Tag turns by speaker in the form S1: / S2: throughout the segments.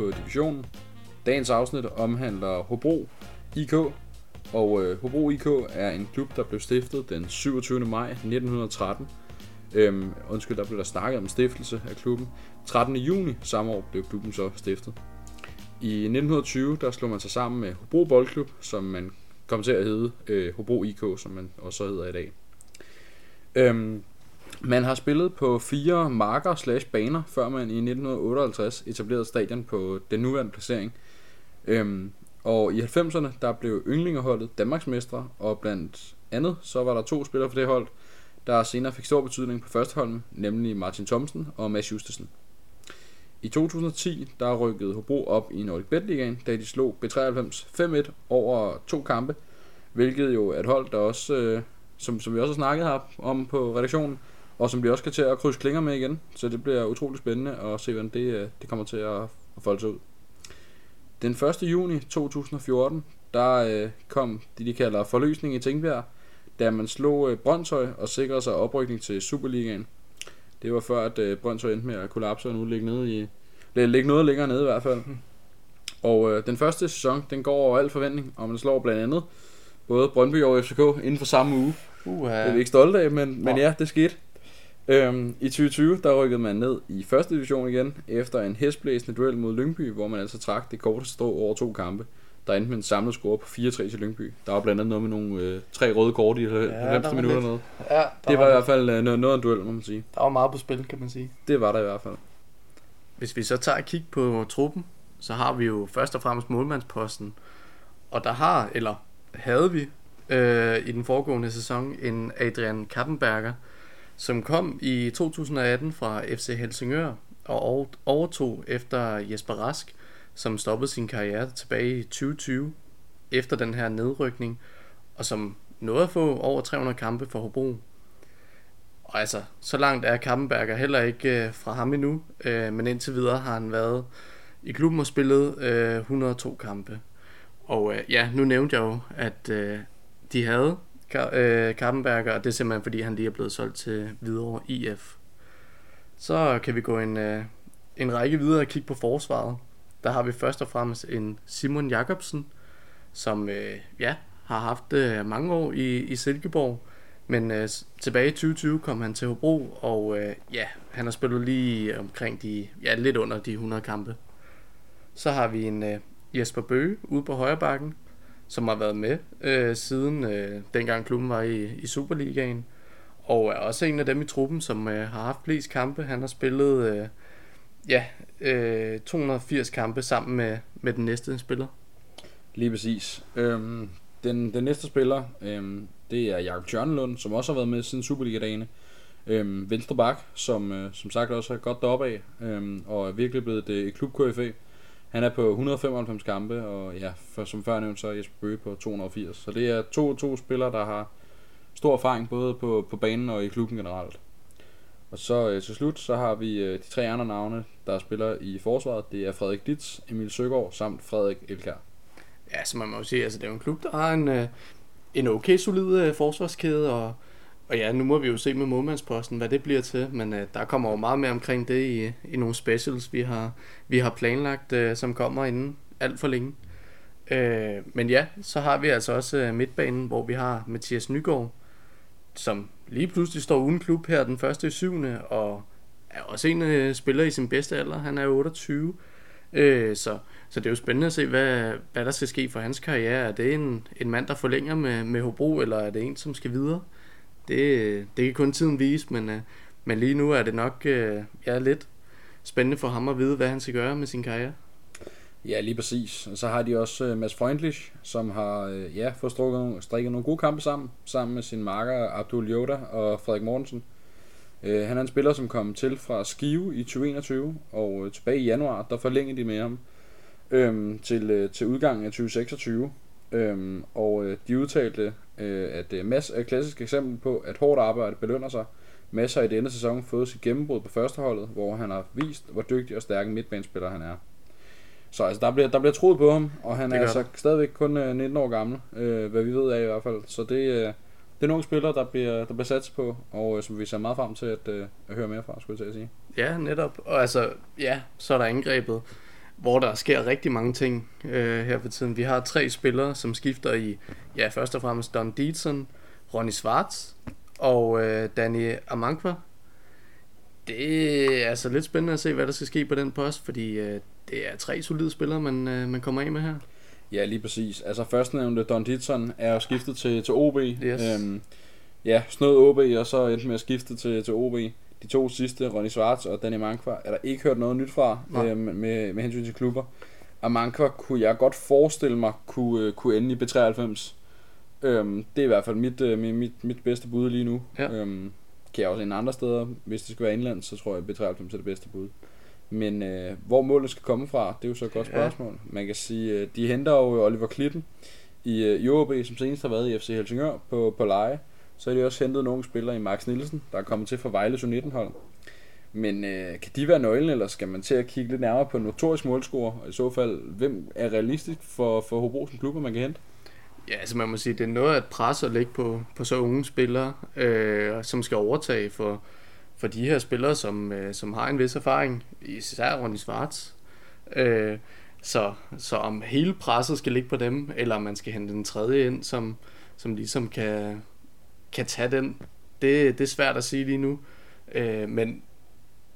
S1: På Divisionen. Dagens afsnit omhandler Hobro IK, og øh, Hobro IK er en klub, der blev stiftet den 27. maj 1913. Øhm, undskyld, der blev der snakket om stiftelse af klubben. 13. juni samme år blev klubben så stiftet. I 1920 der slog man sig sammen med Hobro Boldklub, som man kom til at hedde øh, Hobro IK, som man også hedder i dag. Øhm, man har spillet på fire marker slash baner, før man i 1958 etablerede stadion på den nuværende placering. Øhm, og i 90'erne, der blev yndlingeholdet Danmarksmestre, og blandt andet, så var der to spillere for det hold, der senere fik stor betydning på førsteholdet, nemlig Martin Thomsen og Mads Justesen. I 2010, der rykkede Hobro op i Nordic Bet Ligaen, da de slog B93 5-1 over to kampe, hvilket jo er et hold, der også, øh, som, som vi også har snakket her om på redaktionen, og som vi også skal til at krydse klinger med igen. Så det bliver utrolig spændende at se, hvordan det, øh, det kommer til at, at folde sig ud. Den 1. juni 2014, der øh, kom det, de kalder forløsning i Tingbjerg, da man slog øh, Brøndshøj og sikrede sig oprykning til Superligaen. Det var før, at øh, Brøndshøj endte med at kollapse og nu ligge, nede i, ligge noget længere nede i hvert fald. Og øh, den første sæson, den går over al forventning, og man slår blandt andet både Brøndby og FCK inden for samme uge.
S2: Uh,
S1: Det er vi ikke stolte af, men, men ja, det skete. Øhm, I 2020, der rykkede man ned i første division igen, efter en hestblæsende duel mod Lyngby, hvor man altså trak det korteste strå over to kampe. Der endte med en samlet score på 4-3 til Lyngby. Der var blandt andet noget med nogle øh, tre røde kort i 90
S2: der var
S1: minutter.
S2: lidt.
S1: Noget.
S2: Ja,
S1: Det var i hvert fald øh, noget, noget af en duel, må man sige.
S2: Der var meget på spil, kan man sige.
S1: Det var der i hvert fald.
S2: Hvis vi så tager et kig på truppen, så har vi jo først og fremmest målmandsposten. Og der har, eller havde vi, øh, i den foregående sæson, en Adrian Kappenberger, som kom i 2018 fra FC Helsingør og overtog efter Jesper Rask, som stoppede sin karriere tilbage i 2020 efter den her nedrykning, og som nåede at få over 300 kampe for Hobro. Og altså, så langt er Kampenberger heller ikke øh, fra ham endnu, øh, men indtil videre har han været i klubben og spillet øh, 102 kampe. Og øh, ja, nu nævnte jeg jo, at øh, de havde Ka- øh, Kappenberger, og det er simpelthen fordi, han lige er blevet solgt til Hvidovre IF. Så kan vi gå en, øh, en række videre og kigge på forsvaret. Der har vi først og fremmest en Simon Jakobsen, som øh, ja, har haft øh, mange år i, i Silkeborg, men øh, tilbage i 2020 kom han til Hobro, og øh, ja, han har spillet lige omkring de, ja, lidt under de 100 kampe. Så har vi en øh, Jesper Bøge ude på højre bakken, som har været med øh, siden øh, dengang klubben var i, i Superligaen, og er også en af dem i truppen, som øh, har haft flest kampe. Han har spillet øh, ja, øh, 280 kampe sammen med, med den næste spiller.
S1: Lige præcis. Øhm, den, den næste spiller, øhm, det er Jakob Tjørnelund, som også har været med siden Superliga-dagene. Øhm, venstre bak, som øh, som sagt også er godt deroppe af, øhm, og er virkelig blevet et, øh, et klub KFA. Han er på 195 kampe, og ja, for, som før nævnt, så er Jesper Bøge på 280. Så det er to, to spillere, der har stor erfaring både på, på banen og i klubben generelt. Og så øh, til slut, så har vi øh, de tre andre navne, der spiller i forsvaret. Det er Frederik Ditz, Emil Søgaard samt Frederik Elkær.
S2: Ja, så man må jo sige, altså det er jo en klub, der har en, øh, en okay solid øh, forsvarskæde, og, og ja, nu må vi jo se med målmandsposten, hvad det bliver til, men øh, der kommer jo meget mere omkring det i, i nogle specials, vi har, vi har planlagt, øh, som kommer inden alt for længe. Øh, men ja, så har vi altså også øh, midtbanen, hvor vi har Mathias Nygaard, som lige pludselig står uden klub her den første i syvende, og er også en øh, spiller i sin bedste alder, han er 28, øh, så så det er jo spændende at se, hvad, hvad der skal ske for hans karriere. Er det en, en mand, der forlænger med, med Hobro, eller er det en, som skal videre? Det, det kan kun tiden vise, men, øh, men lige nu er det nok øh, ja, lidt spændende for ham at vide, hvad han skal gøre med sin karriere.
S1: Ja, lige præcis. Og så har de også øh, Mads Freundlich, som har øh, ja, fået strukket nogle, strikket nogle gode kampe sammen, sammen med sin marker Abdul Yoda og Frederik Mortensen. Øh, han er en spiller, som kom til fra Skive i 2021, og øh, tilbage i januar, der forlængede de med ham øh, til, øh, til udgangen af 2026. Øh, og øh, de udtalte, øh, at øh, Mads er et klassisk eksempel på, at hårdt arbejde belønner sig. Mads har i denne sæson fået sit gennembrud på førsteholdet, hvor han har vist, hvor dygtig og stærk en midtbanespiller han er. Så altså, der bliver, der bliver troet på ham, og han
S2: Det
S1: er altså stadigvæk kun øh, 19 år gammel, øh, hvad vi ved af i hvert fald. Så det, øh, det er nogle spillere, der bliver, der bliver sat på, og øh, som vi ser meget frem til at, øh, at høre mere fra, skulle jeg til at sige.
S2: Ja, netop. Og altså, ja, så er der angrebet, hvor der sker rigtig mange ting øh, her for tiden. Vi har tre spillere, som skifter i, ja, først og fremmest Don Dietzen, Ronny Schwartz og øh, Danny Amankwa. Det er altså lidt spændende at se, hvad der skal ske på den post, fordi øh, det er tre solide spillere, man, øh, man kommer af med her.
S1: Ja, lige præcis. Altså førstnævnte Don Ditson er jo skiftet til, til OB.
S2: Yes.
S1: Øhm, ja, snød OB, og så endte med at skifte til, til OB. De to sidste, Ronny Schwartz og Danny Mankwa, er der ikke hørt noget nyt fra
S2: Nej.
S1: øhm, med, med hensyn til klubber. Og Mankwa kunne jeg godt forestille mig kunne, øh, kunne ende i B93. Øhm, det er i hvert fald mit, øh, mit, mit, bedste bud lige nu.
S2: Ja.
S1: Øhm, kan jeg også ende andre steder. Hvis det skal være indland, så tror jeg, at B93 er det bedste bud. Men øh, hvor målet skal komme fra, det er jo så et godt
S2: Ja.
S1: spørgsmål. Man kan sige, øh, de henter jo Oliver Klitten i, øh, i OB, som senest har været i FC Helsingør på, på leje. Så har de også hentet nogle spillere i Max Nielsen, der er kommet til fra Vejle 19 hold. Men øh, kan de være nøglen, eller skal man til at kigge lidt nærmere på en notorisk målscorer? Og i så fald, hvem er realistisk for, for Hobro som klubber, man kan hente?
S2: Ja, altså man må sige, det er noget at presse at lægge på, på så unge spillere, øh, som skal overtage for, for de her spillere, som, øh, som har en vis erfaring, især Ronny Svarts. Øh, så, så om hele presset skal ligge på dem, eller om man skal hente den tredje ind, som, som ligesom kan, kan tage den, det, det er svært at sige lige nu. Øh, men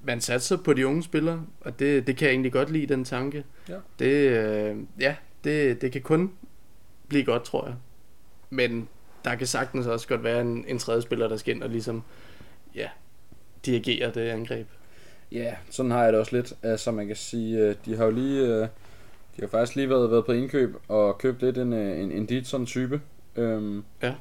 S2: man satser på de unge spillere, og det, det kan jeg egentlig godt lide, den tanke.
S1: Ja.
S2: Det, øh, ja, det, det kan kun blive godt, tror jeg. Men der kan sagtens også godt være en, en tredje spiller, der skal ind og ligesom, ja, dirigere det angreb.
S1: Ja, sådan har jeg det også lidt. Altså man kan sige, øh, de har jo lige, øh, de har faktisk lige været, været på indkøb og købt lidt en, øh, en, en Ditson type. Øhm,
S2: Ja.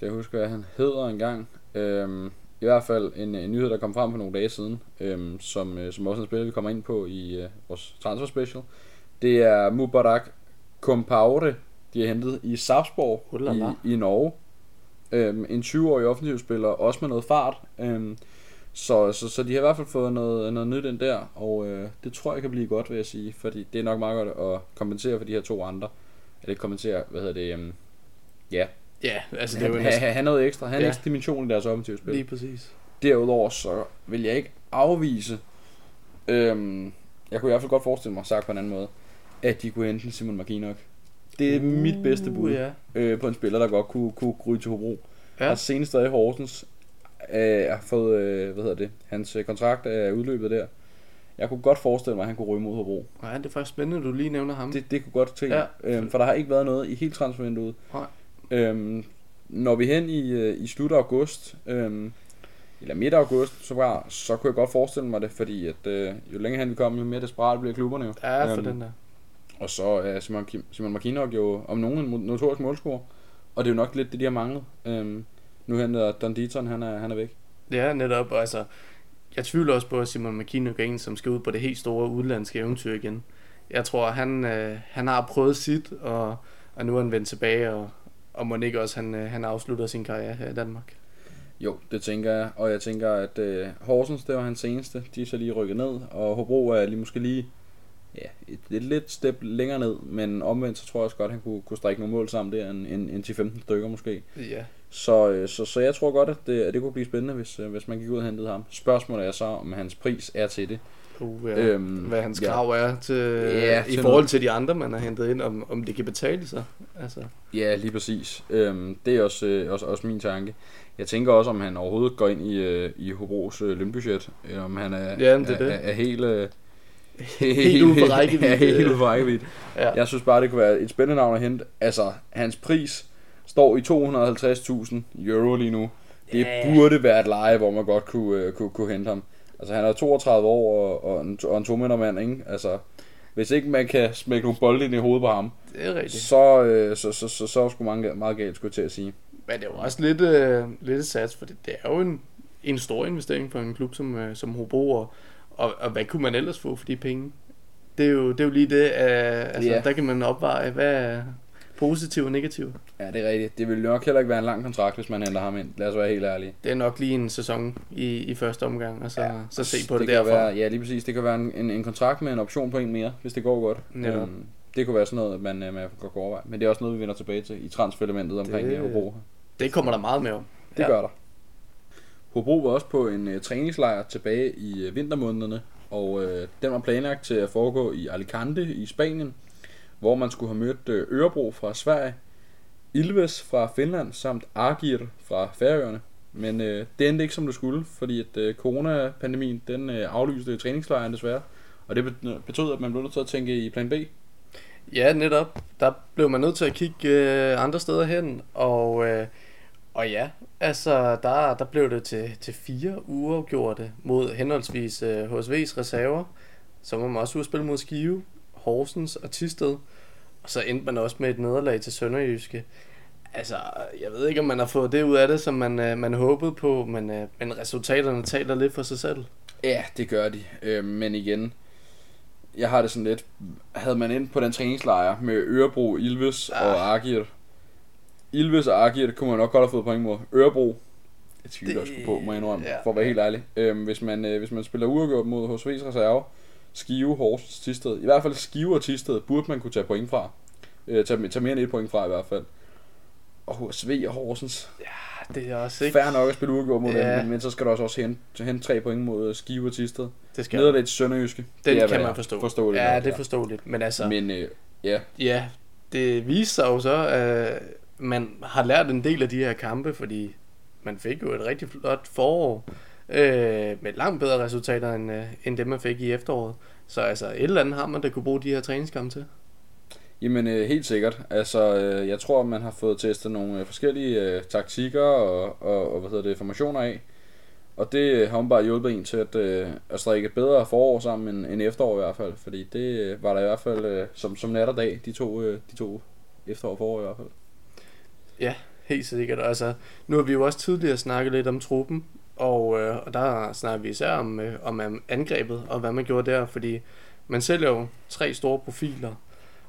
S1: Skal jeg huske, hvad han hedder engang. Øhm, I hvert fald en, en nyhed, der kom frem for nogle dage siden, øhm, som, øh, som også er en spiller, vi kommer ind på i øh, vores transfer special. Det er Mubarak Kompaure, de har hentet i Sarpsborg
S2: Ulala.
S1: i, i Norge. Øhm, en 20-årig offensivspiller, også med noget fart. Øhm, så, så, så de har i hvert fald fået noget, noget nyt ind der, og øh, det tror jeg kan blive godt, vil jeg sige, fordi det er nok meget godt at kompensere for de her to andre. Eller kompensere, hvad hedder det, øhm, ja,
S2: Ja, altså det er jo
S1: han,
S2: næsten
S1: han, han noget ekstra, han har
S2: Ja.
S1: en ekstra dimension i deres offensive spil.
S2: lige præcis.
S1: Derudover så vil jeg ikke afvise, øhm, jeg kunne i hvert fald godt forestille mig, sagt på en anden måde, at de kunne hente en Simon Markinok. Det er uh, mit bedste bud
S2: Ja.
S1: øh, på en spiller, der godt kunne, kunne ryge til Hobro. Ja. Og senest stadig Horsens øh, har fået, øh, hvad hedder det, hans øh, kontrakt er udløbet der. Jeg kunne godt forestille mig, at han kunne ryge mod Hobro.
S2: ja, det er faktisk spændende, at du lige nævner ham.
S1: Det, det kunne godt tænke,
S2: Ja.
S1: øhm, for der har ikke været noget i hele transfervinduet.
S2: Nej.
S1: Øhm, når vi hen i, øh, i slut af august, øhm, eller midt af august, så, bare, så kunne jeg godt forestille mig det, fordi at, øh, jo længere hen vi kommer, jo mere desperat bliver klubberne jo.
S2: Ja, for
S1: Øhm,
S2: den der.
S1: Og så er Simon, Kim- Simon Markinok jo om nogen en notorisk målscorer, og det er jo nok lidt det, de har manglet. Øhm, nu henter Don Dieton, han er, han er væk.
S2: Ja, netop. Altså, jeg tvivler også på, at Simon McKinnon er en, som skal ud på det helt store udlandske eventyr igen. Jeg tror, han, øh, han har prøvet sit, og, og nu er han vendt tilbage, og, og må ikke også, han, øh, han afslutter sin karriere her i Danmark.
S1: Jo, det tænker jeg, og jeg tænker, at øh, Horsens, det var hans seneste, de er så lige rykket ned, og Hobro er lige måske lige ja, et, et lidt step længere ned, men omvendt så tror jeg også godt, at han kunne, kunne strække nogle mål sammen der, en, en, en 10-15 stykker måske.
S2: Ja,
S1: Så, øh, så, så jeg tror godt, at det, at det kunne blive spændende, hvis, øh, hvis man gik ud og hentede ham. Spørgsmålet er så, om hans pris er til det.
S2: uh, ja.
S1: Øhm,
S2: hvad hans
S1: ja.
S2: krav er til,
S1: Ja,
S2: i
S1: til
S2: forhold
S1: noget.
S2: til de andre, man har hentet ind, om, om det kan betale sig. Altså,
S1: Ja, lige præcis. Øhm, det er også, øh, også, også min tanke. Jeg tænker også, om han overhovedet går ind i, øh, i Hobros øh, lønbudget. Eller om han er,
S2: Ja, det er
S1: er,
S2: det.
S1: er, er helt... Øh,
S2: Helt ude for rækkevidde.
S1: ja, helt ude for rækkevidde.
S2: ja.
S1: Jeg synes bare, det kunne være et spændende navn at hente. Altså, hans pris står i 250.000 euro lige nu. Det
S2: Ja.
S1: burde være et leje, hvor man godt kunne, øh, kunne, kunne hente ham. Altså, han er 32 år og, og, en, og en to mand, ikke? Altså, hvis ikke man kan smække nogle bolde ind i hovedet på ham,
S2: det er rigtigt.
S1: så, øh, så, så, så, så er sgu mange, meget galt, skulle til at sige.
S2: Men det er jo også lidt, øh, lidt sats, for det, det er jo en, en stor investering for en klub som, øh, som Hobro, og, og, og hvad kunne man ellers få for de penge? Det er jo, det er jo lige det, øh, altså,
S1: Ja.
S2: der kan man opveje, hvad positivt og negativt.
S1: Ja, det er rigtigt. Det vil nok heller ikke være en lang kontrakt, hvis man henter ham ind. Lad os være helt ærlige.
S2: Det er nok lige en sæson i, i første omgang, og så, ja, så se på det,
S1: kan
S2: derfra.
S1: Være, ja, lige præcis. Det kan være en, en, en kontrakt med en option på en mere, hvis det går godt.
S2: Netop.
S1: Øhm, det kunne være sådan noget, man, øh, man godt kunne overveje. Men det er også noget, vi vender tilbage til i transferelementet omkring
S2: Det-
S1: det... Hobro.
S2: Det kommer der meget med om.
S1: Det
S2: Ja.
S1: gør der. Hobro var også på en øh, træningslejr tilbage i øh, vintermånederne, og øh, den var planlagt til at foregå i Alicante i Spanien, hvor man skulle have mødt øh, Ørebro fra Sverige, Ilves fra Finland samt Argir fra Færøerne. Men øh, det endte ikke som det skulle, fordi at øh, coronapandemien den øh, aflyste træningslejren desværre. Og det betød, at man blev nødt til at tænke i plan B.
S2: Ja, netop. Der blev man nødt til at kigge øh, andre steder hen, og, øh, og ja, altså der, der blev det til, til fire uger gjorte mod henholdsvis øh, HSV's reserver, så må man også udspille mod Skive, Horsens og Tisted, og så endte man også med et nederlag til Sønderjyske. Altså, jeg ved ikke, om man har fået det ud af det, som man, øh, man håbede på, men, øh, men resultaterne taler lidt for sig selv.
S1: Ja, det gør de. Øh, men igen, jeg har det sådan lidt, havde man ind på den træningslejr med Ørebro, Ilves ah. og Agir. Ilves og Agir kunne man nok godt have fået point mod. Ørebro, jeg tvivler også på, må jeg indrømme, ja. for at være helt ærlig. Øhm, hvis, man, øh, hvis man spiller uafgjort mod HSV's reserve, Skive, Horsens, Tisted, i hvert fald Skive og Tisted, burde man kunne tage point fra. Øh, tage, tage mere end et point fra i hvert fald. Og HSV og Horsens.
S2: Ja, det er også ikke...
S1: Færre nok at spille uafgjort mod ja. dem, men, så skal du også, også hente, hente tre point mod Skive og Tisted. Det skal Nederlag til Sønderjyske.
S2: Det, det kan man forstå.
S1: Forståeligt.
S2: Ja, det er forståeligt. Men altså...
S1: Men øh, ja.
S2: Ja, det viser sig jo så, at man har lært en del af de her kampe, fordi man fik jo et rigtig flot forår øh, med langt bedre resultater end, øh, end det, man fik i efteråret. Så altså, et eller andet har man, der kunne bruge de her træningskampe til.
S1: Jamen øh, helt sikkert. Altså, øh, jeg tror, man har fået testet nogle øh, forskellige øh, taktikker og, og, og hvad hedder det, formationer af. Og det har hun bare hjulpet en til at, øh, at strikke et bedre forår sammen end, end efterår i hvert fald. Fordi det øh, var der i hvert fald øh, som, som nat og dag, de to, øh, de to efterår og forår i hvert fald.
S2: Ja, helt sikkert. Altså, nu har vi jo også tidligere snakket lidt om truppen, og, øh, og der snakker vi især om, øh, om angrebet og hvad man gjorde der, fordi man sælger jo tre store profiler,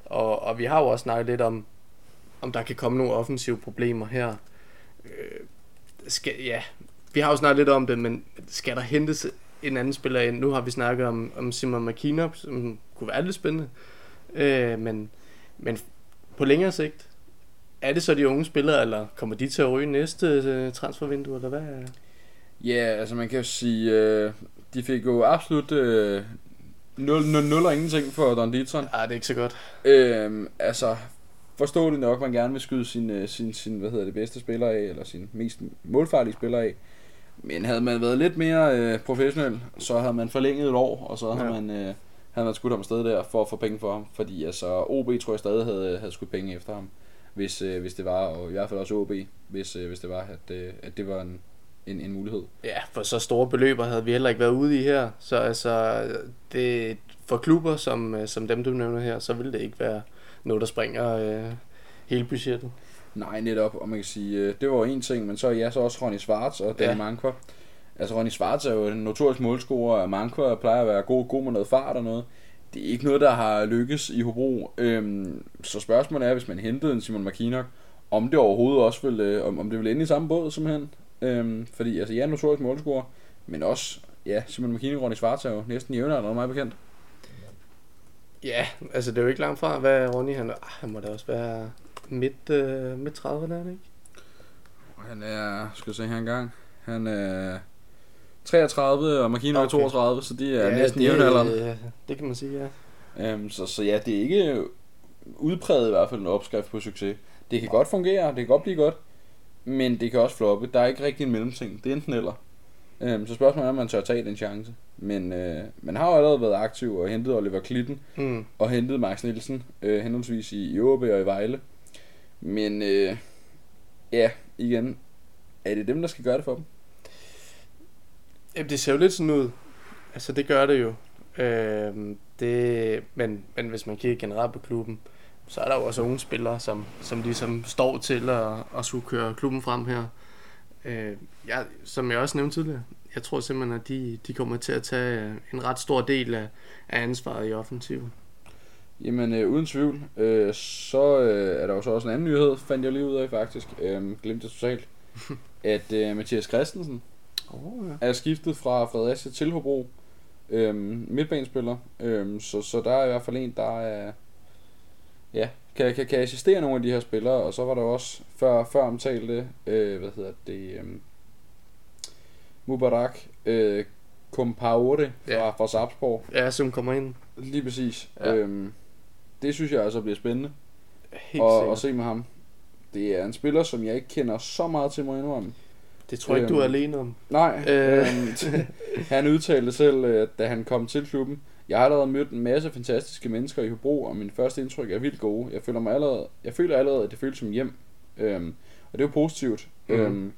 S2: og, og vi har jo også snakket lidt om, om der kan komme nogle offensive problemer her. Øh, skal, ja, vi har jo snakket lidt om det, men skal der hentes en anden spiller ind? Nu har vi snakket om, om Simon McKinnon, som kunne være lidt spændende. Øh, men, men på længere sigt, er det så de unge spillere, eller kommer de til at ryge næste øh, transfervindue, eller hvad?
S1: Ja, altså man kan jo sige, øh, de fik jo absolut øh, 0, 0, 0 og ingenting for Don Dietrich.
S2: Ja, det er ikke så godt.
S1: Øh, altså, forståeligt nok, man gerne vil skyde sin, øh, sin, sin, hvad hedder det, bedste spiller af, eller sin mest målfarlige spiller af. Men havde man været lidt mere øh, professionel, så havde man forlænget et år, og så havde ja. man... Øh, havde man skudt ham afsted der for at få penge for ham, fordi altså OB tror jeg stadig havde, havde skudt penge efter ham, hvis, øh, hvis det var, og i hvert fald også OB, hvis, øh, hvis det var, at, øh, at det var en, en, en mulighed.
S2: Ja, for så store beløber havde vi heller ikke været ude i her, så altså, det, for klubber som, øh, som dem, du nævner her, så vil det ikke være noget, der springer øh, hele budgettet.
S1: Nej, netop, og man kan sige, øh, det var en ting, men så er ja, så også Ronny Schwartz og Danny ja. Mankwa. Altså Ronny Schwartz er jo en notorisk målscorer, og Mankwa plejer at være god, god med noget fart og noget. Det er ikke noget, der har lykkes i Hobro. Øhm, så spørgsmålet er, hvis man hentede en Simon McKinnock, om det overhovedet også vil, øh, om, om det vil ende i samme båd som han. Øhm, fordi altså, ja, notorisk målscorer, men også, ja, Simon McKinnock og Ronny Schwartz er jo næsten jævnaldrende, meget bekendt.
S2: Ja, altså det er jo ikke langt fra, hvad Ronny han, ah, han må da også være midt, øh, midt 30'erne, ikke?
S1: Han er, skal jeg se her engang, han er 33, og Markino okay. er 32, så de er ja, næsten jævnaldrende.
S2: Ja, det kan man sige,
S1: ja. Um, så, så ja, det er ikke udpræget i hvert fald en opskrift på succes. Det kan godt fungere, det kan godt blive godt, men det kan også floppe. Der er ikke rigtig en mellemting. Det er enten eller. Um, så spørgsmålet er, om man tør tage den chance. Men uh, man har jo allerede været aktiv og hentet Oliver Klitten mm. og hentet Max Nielsen, uh, henholdsvis i, i og i Vejle. Men uh, ja, igen, er det dem, der skal gøre det for dem?
S2: Jamen, det ser jo lidt sådan ud. Altså, det gør det jo. Øh, det, men, men hvis man kigger generelt på klubben, så er der jo også unge spillere, som, som ligesom står til at, at skulle køre klubben frem her. Øh, jeg, som jeg også nævnte tidligere, jeg tror simpelthen, at de, de kommer til at tage en ret stor del af, af ansvaret i offensiven.
S1: Jamen, øh, uden tvivl. Øh, så øh, er der jo så også en anden nyhed, fandt jeg lige ud af faktisk. Øh, glemte det totalt. at øh, Mathias Christensen, oh, ja. er skiftet fra Fredericia til Hobro. Øhm, midtbanespiller. Øhm, så, så der er i hvert fald en, der er, ja, kan, kan, kan assistere nogle af de her spillere. Og så var der også før, før omtalte, øh, hvad hedder det, øhm, Mubarak øh, Kompaore fra,
S2: Ja.
S1: fra Sarpsborg.
S2: Ja, som kommer ind.
S1: Lige præcis.
S2: Ja.
S1: Øhm, det synes jeg altså bliver spændende
S2: Helt sikkert.
S1: at se med ham. Det er en spiller, som jeg ikke kender så meget til, må jeg indrømme.
S2: Det tror jeg ikke, du er
S1: Øhm,
S2: alene om.
S1: Nej,
S2: Øh.
S1: øh. øhm, han udtalte selv, øh, da han kom til klubben. Jeg har allerede mødt en masse fantastiske mennesker i Hobro, og min første indtryk er vildt gode. Jeg føler, mig allerede, jeg føler allerede, at det føles som hjem. Øhm, og det er jo positivt. Mm. Øhm,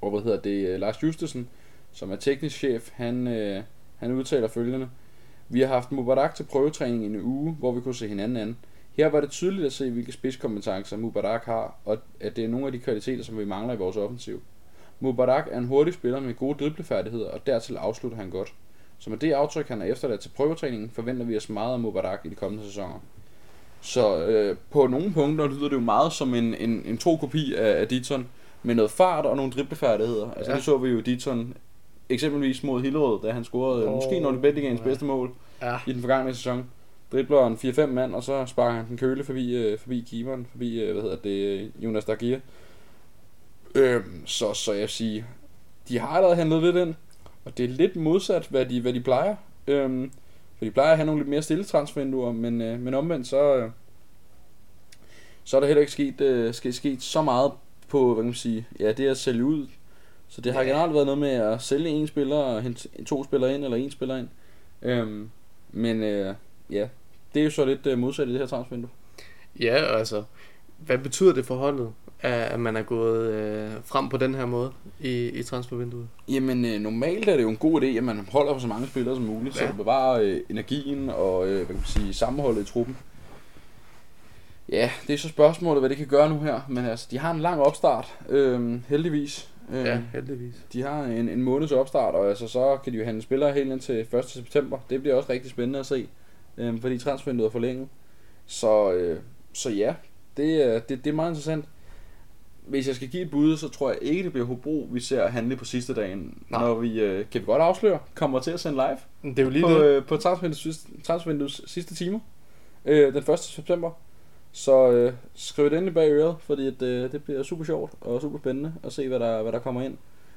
S1: og hvad hedder det? øh, Lars Justesen, som er teknisk chef, han, øh, han udtaler følgende. Vi har haft Mubarak til prøvetræning i en uge, hvor vi kunne se hinanden an. Her var det tydeligt at se, hvilke spidskompetencer Mubarak har, og at det er nogle af de kvaliteter, som vi mangler i vores offensiv. Mubarak er en hurtig spiller med gode driblefærdigheder, og dertil afslutter han godt. Så med det aftryk, han har efterladt til prøvetræningen, forventer vi os meget af Mubarak i de kommende sæsoner. Så øh, på nogle punkter lyder det jo meget som en, en, en tro kopi af, af Ditton, med noget fart og nogle driblefærdigheder. Altså
S2: Ja.
S1: det så vi jo Ditton eksempelvis mod Hillerød, da han scorede oh, måske Nordic Betligaens
S2: ja.
S1: bedste mål
S2: Ja,
S1: i den forgangne sæson. Dribler en 4-5 mand, og så sparker han den køle forbi, øh, forbi keeperen, forbi, øh, hvad hedder det, øh, Jonas Dagia. Øhm, så, så jeg vil sige, de har allerede handlet lidt ind, og det er lidt modsat, hvad de, hvad de plejer. Øhm, for de plejer at have nogle lidt mere stille transfervinduer, men, øh, men omvendt så, øh, så er der heller ikke sket, øh, sket, sket så meget på, hvad kan man sige, ja, det at sælge ud. Så det har
S2: Ja.
S1: generelt været noget med at sælge en spiller og hente to spillere ind, eller en spiller ind. Øhm, men øh, ja, det er jo så lidt øh, modsat i det her transfervindue.
S2: ja altså, hvad betyder det for holdet, at man er gået øh, frem på den her måde i, i transfervinduet?
S1: Jamen øh, normalt er det jo en god idé, at man holder på så mange spillere som muligt, ja. så det bevarer øh, energien og øh, hvad kan man sige, sammenholdet i truppen. Ja, det er så spørgsmålet, hvad det kan gøre nu her, men altså, de har en lang opstart, øh, heldigvis. Øh,
S2: Ja, heldigvis.
S1: De har en, en måneds opstart, og altså, så kan de jo handle spillere helt ind til 1. september. Det bliver også rigtig spændende at se, øh, fordi transfervinduet er forlænget. Så, øh, så ja, det, er- det, det er meget interessant. Hvis jeg skal give et bud, så tror jeg ikke, det bliver Hobro, vi ser handle på sidste dagen.
S2: Nej.
S1: Når vi, øh, kan vi godt afsløre, kommer til at sende live
S2: Det er jo lige
S1: på,
S2: det.
S1: øh, på transfervinduets, sidste- transfervinduets sidste timer. Øh, den 1. september. Så øh, skriv det endelig bag øret, fordi at, øh, det bliver super sjovt og super spændende at se, hvad der, hvad der kommer ind.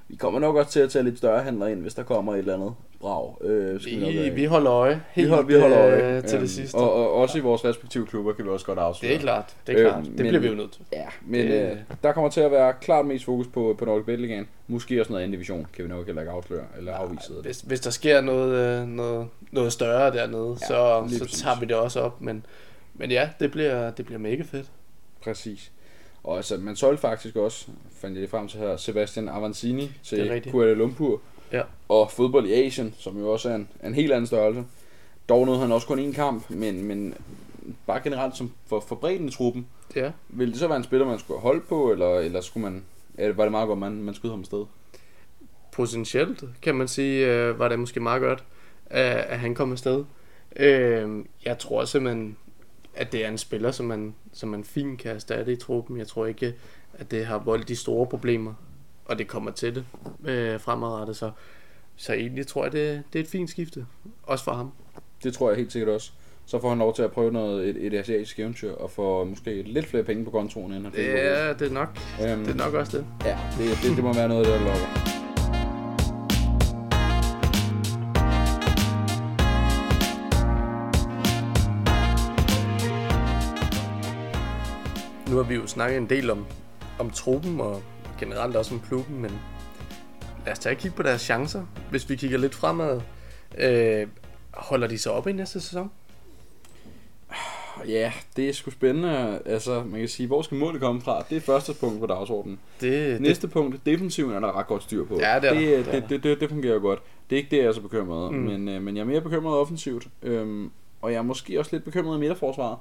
S1: Vi kommer nok også til at tage lidt større handler ind, hvis der kommer et eller andet brag. Øh, skal
S2: Vi, vi holder øje
S1: vi,
S2: helt
S1: holder, vi holder øje
S2: øh, til
S1: Øhm,
S2: det sidste.
S1: Og, og også i vores respektive klubber kan vi også godt afsløre.
S2: det er klart, det er
S1: Øh,
S2: klart. Det
S1: men-
S2: bliver vi jo nødt til.
S1: Ja, men
S2: Det-
S1: øh, der kommer til at være klart mest fokus på, på Nordic Ligaen. Måske også noget anden division, kan vi nok heller ikke afsløre eller afvise. det.
S2: Hvis, hvis der sker noget, øh, noget, noget større dernede,
S1: Ja,
S2: så, så
S1: præcis.
S2: tager vi det også op. Men, men ja, det bliver, det bliver mega fedt.
S1: Præcis. Og altså, man solgte faktisk også, fandt jeg det frem til her, Sebastian Avancini til. Kuala Lumpur.
S2: Ja.
S1: Og fodbold i Asien, som jo også er en, en helt anden størrelse. Dog nåede han også kun én kamp, men, men bare generelt som for, for bredden i truppen,
S2: Ja.
S1: ville det så være en spiller, man skulle holde på, eller, eller skulle man, eller var det meget godt, man, man skød ham afsted?
S2: Potentielt, kan man sige, øh, var det måske meget godt, at, at han kom afsted. Øh, jeg tror simpelthen, at det er en spiller, som man, som man fint kan erstatte i truppen. Jeg tror ikke, at det har voldt de store problemer, og det kommer til det øh, fremadrettet. Så, så egentlig tror jeg, det, det er et fint skifte, også for ham.
S1: Det tror jeg helt sikkert også. Så får han lov til at prøve noget, et, et asiatisk eventyr, og få måske lidt flere penge på kontoen, end han fik.
S2: Det er, det er, nok,
S1: Øhm,
S2: det er nok også det.
S1: Ja, det, det, det må være noget, der lokker.
S2: Har vi jo snakket en del om, om truppen og generelt også om klubben, men lad os tage og kigge på deres chancer. Hvis vi kigger lidt fremad, øh, holder de sig op i næste sæson?
S1: Ja, det er sgu spændende. Altså, man kan sige, hvor skal målet komme fra? Det er første punkt på dagsordenen.
S2: Det,
S1: Næste punkt, defensiven er der ret godt styr på.
S2: Ja, det er der.
S1: det,
S2: Det er
S1: det,
S2: der.
S1: det, det, det fungerer godt. Det er ikke det, jeg er så bekymret.
S2: Mm.
S1: Men, øh, men jeg er mere bekymret offensivt. Øhm, og jeg er måske også lidt bekymret i midterforsvaret.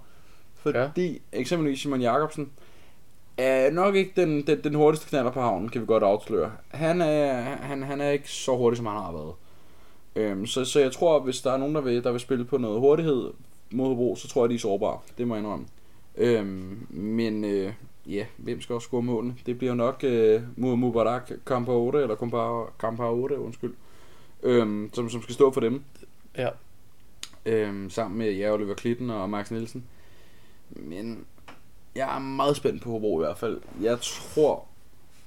S1: Fordi ja. eksempelvis Simon Jakobsen er nok ikke den, den, den hurtigste knaller på havnen, kan vi godt afsløre. Han er, han, han er ikke så hurtig, som han har været. Øhm, så, så jeg tror, hvis der er nogen, der vil, der vil spille på noget hurtighed mod Hobro, så tror jeg, de er sårbare. Det må jeg indrømme. Øhm, men øh, ja, hvem skal også score målene? Det bliver nok øh, Mu- Mubarak Kampaore, eller Kampaore, Kampaore undskyld, øhm, som, som skal stå for dem.
S2: Ja.
S1: Øhm, sammen med ja, Oliver Klitten og Max Nielsen. Men jeg er meget spændt på Hobro i hvert fald. Jeg tror,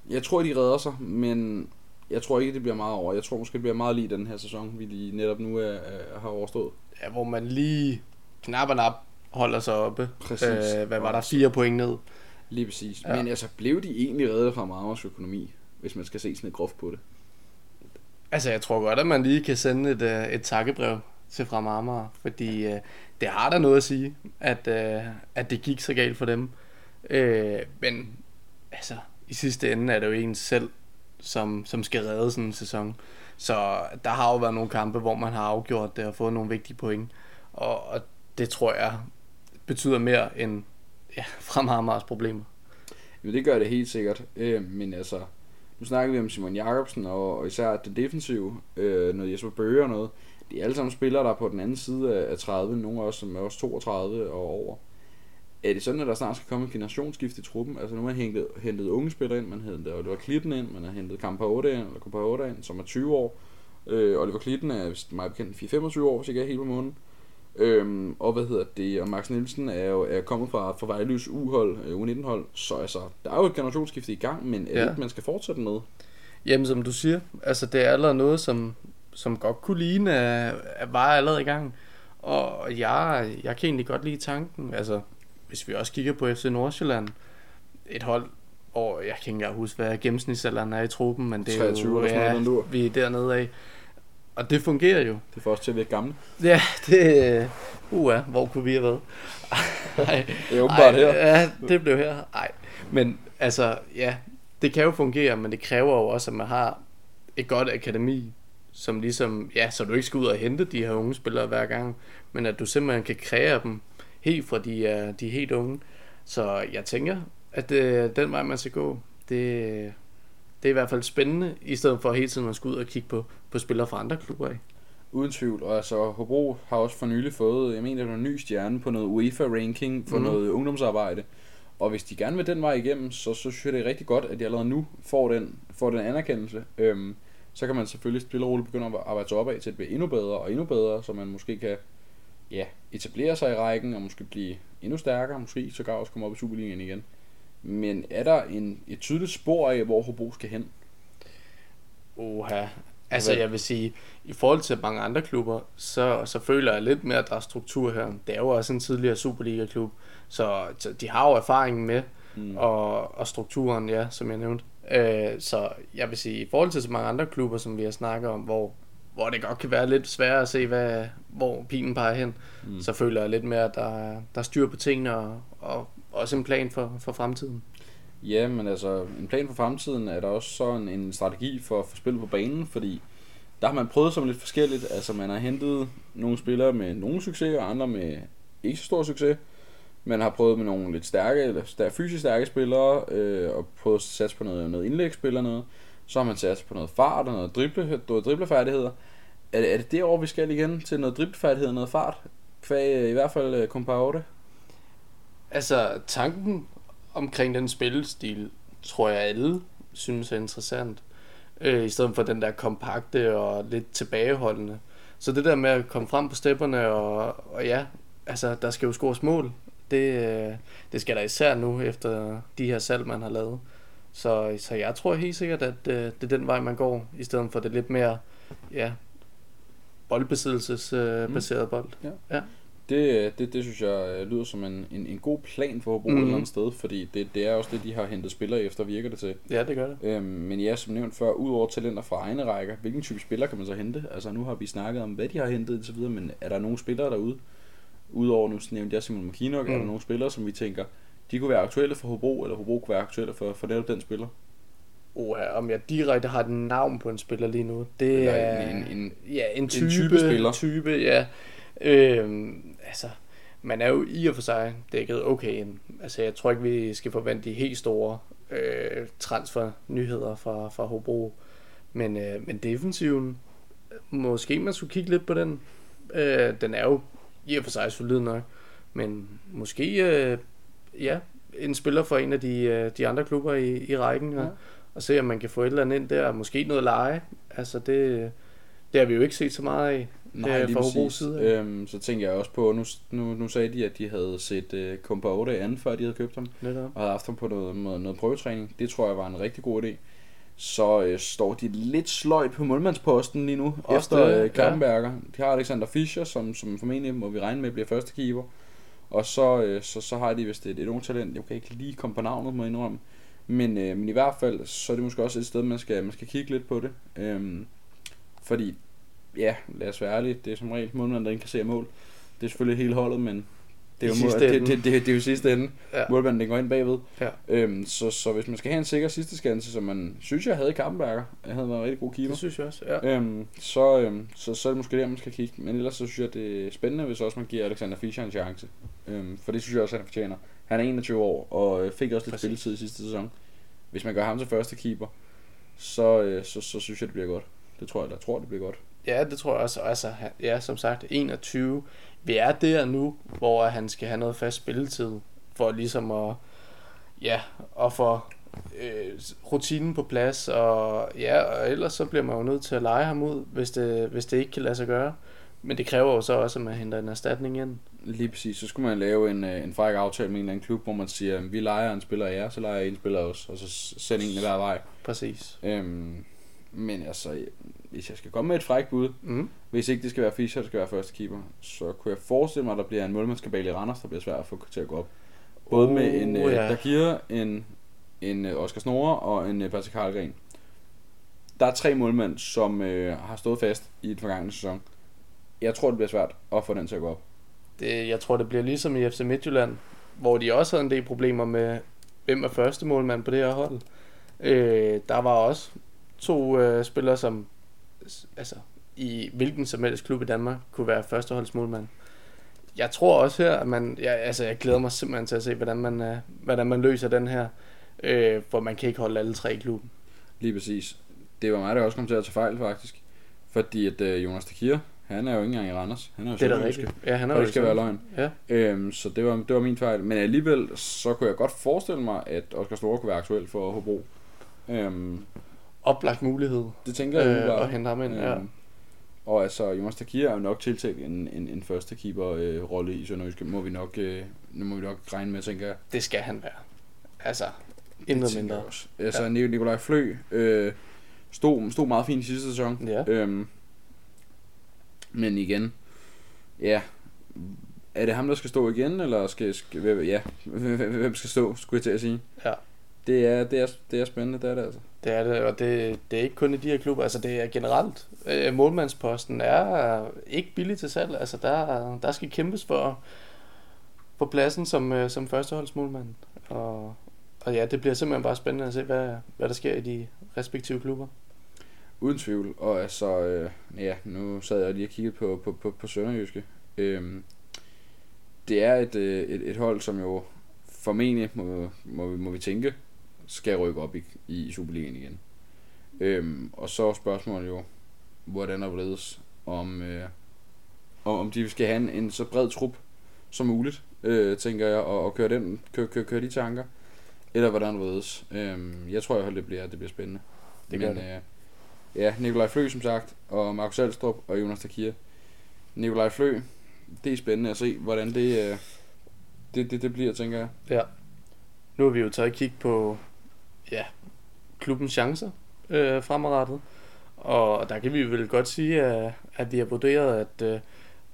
S1: jeg tror, de redder sig, men Jeg tror ikke, det bliver meget over. Jeg tror måske, det bliver meget lige den her sæson, vi lige netop nu er, er, har overstået.
S2: Ja, hvor man lige knap og nap holder sig oppe.
S1: Præcis.
S2: Øh, hvad var der? Fire point ned.
S1: Lige præcis.
S2: Ja.
S1: Men altså, blev de egentlig reddet fra Marmars økonomi, hvis man skal se sådan et groft på det?
S2: Altså, jeg tror godt, at man lige kan sende et, øh, et takkebrev til fra Marmara, fordi øh, det har der noget at sige, at, øh, at det gik så galt for dem. Øh, men altså, i sidste ende er det jo en selv, som, som skal redde sådan en sæson. Så der har jo været nogle kampe, hvor man har afgjort det og fået nogle vigtige point. Og, og det tror jeg betyder mere end ja, fra problemer.
S1: Jamen, det gør det helt sikkert. Øh, men altså, nu snakker vi om Simon Jakobsen, og, og især det defensive, øh, noget Jesper Bøge og noget. De er alle sammen spillere, der er på den anden side af, af 30, nogle også, som er også 32 og over. Er det sådan, at der snart skal komme et generationsskift i truppen? Altså nu har man hentet, hentet unge spillere ind, man hentet Oliver Klitten ind, man har hentet Kampaote ind, eller Kampaote ind, som er 20 år. Øh, Oliver Klitten er vist meget bekendt 4-25 år, hvis ikke er helt på måneden. Øhm, og hvad hedder det, og Max Nielsen er jo er kommet fra, fra Vejlys U-hold, øh, U19-hold, så altså, der er jo et generationsskifte i gang, men er
S2: Ja.
S1: det ikke, man skal fortsætte med?
S2: Jamen, som du siger, altså det er allerede noget, som, som godt kunne ligne, var allerede i gang. Og jeg, jeg kan egentlig godt lide tanken. Altså, hvis vi også kigger på FC Nordsjælland, et hold, og jeg kan ikke engang huske, hvad gennemsnitsalderen er i truppen, men det er
S1: 23
S2: jo,
S1: sådan noget,
S2: vi er dernede af. Og det fungerer jo.
S1: Det får os til at virke gamle.
S2: Ja, det... Uh, hvor kunne vi have været? Ej,
S1: Det er åbenbart
S2: ej,
S1: her.
S2: Ja, det blev her. Ej, men altså, ja, det kan jo fungere, men det kræver jo også, at man har et godt akademi, som ligesom, ja, så du ikke skal ud og hente de her unge spillere hver gang, men at du simpelthen kan kreere dem helt fra de er, de er helt unge. Så jeg tænker, at det, den vej, man skal gå, det, det er i hvert fald spændende, i stedet for hele tiden at skulle ud og kigge på, på spillere fra andre klubber. Ikke?
S1: Uden tvivl, og altså Hobro har også for nylig fået, jeg mener, en ny stjerne på noget UEFA-ranking for mm. noget ungdomsarbejde. Og hvis de gerne vil den vej igennem, så, så synes jeg, det er rigtig godt, at de allerede nu får den, får den anerkendelse. Øhm, så kan man selvfølgelig stille og roligt begynde at arbejde sig opad til at blive endnu bedre og endnu bedre, så man måske kan ja, etablere sig i rækken og måske blive endnu stærkere, måske sågar også komme op i Superligaen igen. Men er der en, et tydeligt spor af, hvor Hobro skal hen?
S2: Oha. Altså, jeg vil sige, i forhold til mange andre klubber, så, så føler jeg lidt mere, at der er struktur her. Det er jo også en tidligere Superliga-klub, så, så de har jo erfaringen med,
S1: Mm.
S2: og, og strukturen, ja, som jeg nævnte. Øh, så jeg vil sige, i forhold til så mange andre klubber, som vi har snakket om, hvor, hvor det godt kan være lidt sværere at se, hvad, hvor pilen peger hen,
S1: Mm.
S2: så føler jeg lidt mere, at der, er- der er styr på tingene, og, og også en plan for, for fremtiden.
S1: Ja, men altså, en plan for fremtiden er der også sådan en strategi for, for spillet på banen, fordi der har man prøvet som lidt forskelligt. Altså, man har hentet nogle spillere med nogle succes, og andre med ikke så stor succes. Man har prøvet med nogle lidt stærke, eller stær- fysisk stærke spillere, øh, og prøvet at satse på noget, noget indlægsspil og noget. Så har man satset på noget fart og noget, drible, noget driblefærdigheder. Er det, er det derovre, vi skal igen til noget driblefærdighed og noget fart? Kvæg øh, i hvert fald øh, Compaorte.
S2: Altså, tanken omkring den spillestil, tror jeg alle synes er interessant. Øh, I stedet for den der kompakte og lidt tilbageholdende. Så det der med at komme frem på stepperne, og, og ja, altså, der skal jo scores mål. Det, øh, det skal der især nu, efter de her salg, man har lavet. Så, så jeg tror helt sikkert, at øh, det er den vej, man går, i stedet for det lidt mere, ja, boldbesiddelsesbaseret øh, baseret bold.
S1: Det, det, det synes jeg øh, lyder som en, en, en god plan for Hobro mm. et eller andet sted, fordi det, det er også det, de har hentet spillere efter, virker det til.
S2: Ja, det gør det.
S1: Øhm, men ja, som nævnt før, udover talenter fra egne rækker, hvilken type spiller kan man så hente? Altså nu har vi snakket om, hvad de har hentet og så videre, men er der nogle spillere derude? Udover nu nævnte jeg Simon McKinnock, mm. er der
S2: Mm.
S1: nogle spillere, som vi tænker, de kunne være aktuelle for Hobro, eller Hobro kunne være aktuelle for, for netop den spiller?
S2: Oh, om jeg direkte har et navn på en spiller lige nu, det
S1: Eller
S2: er...
S1: en, en, en,
S2: Ja, en type,
S1: type spiller.
S2: Type, ja. Øhm, altså, man er jo i og for sig dækket okay ind. Altså, jeg tror ikke, vi skal forvente de helt store øh, transfer-nyheder fra, fra Hobro. Men, øh, men defensiven, måske man skulle kigge lidt på den. Øh, den er jo i og for sig solid nok. Men måske, øh, ja, en spiller for en af de, øh, de andre klubber i, i rækken. Og,
S1: Ja.
S2: og se, om man kan få et eller andet ind der. Måske noget leje. Altså, det, det har vi jo ikke set så meget af.
S1: Nej,
S2: øh,
S1: lige
S2: fra Hobros side.
S1: Øhm, så tænker jeg også på, nu, nu, nu sagde de, at de havde set uh, Compaorte an, før de havde købt ham.
S2: Netop.
S1: og havde haft ham på noget, noget, noget prøvetræning. Det tror jeg var en rigtig god idé. Så øh, står de lidt sløjt på målmandsposten lige nu,
S2: Også
S1: efter
S2: det,
S1: øh, Kampenberger. De har Alexander Fischer, som, som formentlig må vi regne med bliver første keeper. Og så, øh, så, så har de vist et, et ungt talent. Jeg kan ikke lige komme på navnet, må jeg indrømme. Men, øh, men i hvert fald, så er det måske også et sted, man skal, man skal kigge lidt på det. Øhm, fordi, ja, lad os være ærlige, det er som regel målmanden, der indkasserer mål. Det er selvfølgelig hele holdet, men det er jo,
S2: sidste
S1: det, det, det, det, er jo sidste ende.
S2: Ja.
S1: Målmanden, den går ind bagved.
S2: Ja.
S1: Øhm, så, så hvis man skal have en sikker sidste skanse, som man synes, jeg havde i Kampenberger, jeg havde været en rigtig god keeper.
S2: Det synes jeg også, ja.
S1: Øhm, så, øhm, så, så er det måske der, man skal kigge. Men ellers så synes jeg, det er spændende, hvis også man giver Alexander Fischer en chance. Øhm, for det synes jeg også, han fortjener. Han er 21 år, og øh, fik også lidt
S2: Præcis.
S1: spilletid i sidste sæson. Hvis man gør ham til første keeper, så, øh, så, så synes jeg, det bliver godt. Det tror jeg, jeg tror, det bliver godt.
S2: Ja, det tror jeg også. Altså, ja, som sagt, 21. Vi er der nu, hvor han skal have noget fast spilletid, for ligesom at, ja, at få øh, rutinen på plads, og ja, og ellers så bliver man jo nødt til at lege ham ud, hvis det, hvis det ikke kan lade sig gøre. Men det kræver jo så også, at man henter en erstatning ind.
S1: Lige præcis. Så skulle man lave en, øh, en fræk aftale med en eller anden klub, hvor man siger, vi leger en spiller af jer, så leger jeg en spiller os, og så s- send en hver vej.
S2: Præcis.
S1: Øhm, men altså, hvis jeg skal komme med et frækt bud,
S2: Mm.
S1: Hvis ikke det skal være Fischer, det skal være første keeper, så kunne jeg forestille mig, at der bliver en målmandskabale i Randers, der bliver svært at få til at gå op. Både
S2: Oh,
S1: med en uh,
S2: ja.
S1: der giver en, en uh, Oscar Snorre og en uh, Patrick Karlgren. Der er tre målmænd, som uh, har stået fast i den forgangne sæson. Jeg tror, det bliver svært at få den til at gå op.
S2: Det, jeg tror, det bliver ligesom i FC Midtjylland, hvor de også havde en del problemer med, hvem er første målmand på det her hold. Øh, der var også to øh, spillere, som altså, i hvilken som helst klub i Danmark kunne være førsteholdsmålmand. Jeg tror også her, at man, jeg, altså, jeg glæder mig simpelthen til at se, hvordan man, øh, hvordan man løser den her, øh, for man kan ikke holde alle tre i klubben.
S1: Lige præcis. Det var mig, der også kom til at tage fejl, faktisk. Fordi at uh, Jonas Takir, han er jo ikke engang i Randers. Han er jo
S2: Det er da
S1: sønderjyske.
S2: rigtigt. Ja, han er jo
S1: det skal være løgn.
S2: Ja,
S1: Øhm, så det var, det var min fejl. Men alligevel, så kunne jeg godt forestille mig, at Oscar Store kunne være aktuel for Hobro. Øhm,
S2: oplagt mulighed
S1: det tænker jeg
S2: øh,
S1: øh,
S2: at hente ham ind. Ja.
S1: Og altså, Jonas Takir er jo nok tiltænkt en, en, en første keeper øh, rolle i Sønderjyske. Må vi nok, øh, nu må vi nok regne med, tænker jeg.
S2: Det skal han være. Altså, intet mindre.
S1: Også. Altså, ja. Nikolaj Flø øh, stod, stod meget fint i sidste sæson.
S2: Ja.
S1: Øhm, men igen, ja, er det ham, der skal stå igen, eller skal, skal ja, hvem skal stå, skulle jeg til at sige.
S2: Ja.
S1: Det er, det er, det er spændende, det er det altså.
S2: Det er det, og det, det er ikke kun i de her klubber, altså det er generelt. Øh, målmandsposten er ikke billig til salg, altså der, der skal kæmpes for, for pladsen som, øh, som førsteholdsmålmand. Og, og ja, det bliver simpelthen bare spændende at se, hvad, hvad der sker i de respektive klubber.
S1: Uden tvivl, og altså, øh, ja, nu sad jeg lige og kiggede på, på, på, på Sønderjyske. Øhm, det er et, øh, et, et hold, som jo formentlig, må, må, vi, må vi tænke, skal rykke op i, i Superligaen igen. Øhm, og så er spørgsmålet jo, hvordan er hvorledes, om, øh, om om de skal have en, en så bred trup som muligt, øh, tænker jeg, og, og køre, den, køre, køre, køre de tanker, eller hvordan hvorledes. Øhm, jeg tror i det bliver, det bliver spændende.
S2: Det
S1: Men,
S2: det.
S1: Øh, ja, Nikolaj Flø som sagt, og Markus Alstrup og Jonas Takir. Nikolaj Flø, det er spændende at se, hvordan det, øh, det, det, det bliver, tænker jeg.
S2: Ja. Nu har vi jo taget et kig på ja, klubbens chancer øh, fremadrettet. Og der kan vi vel godt sige, at, at vi har vurderet, at øh,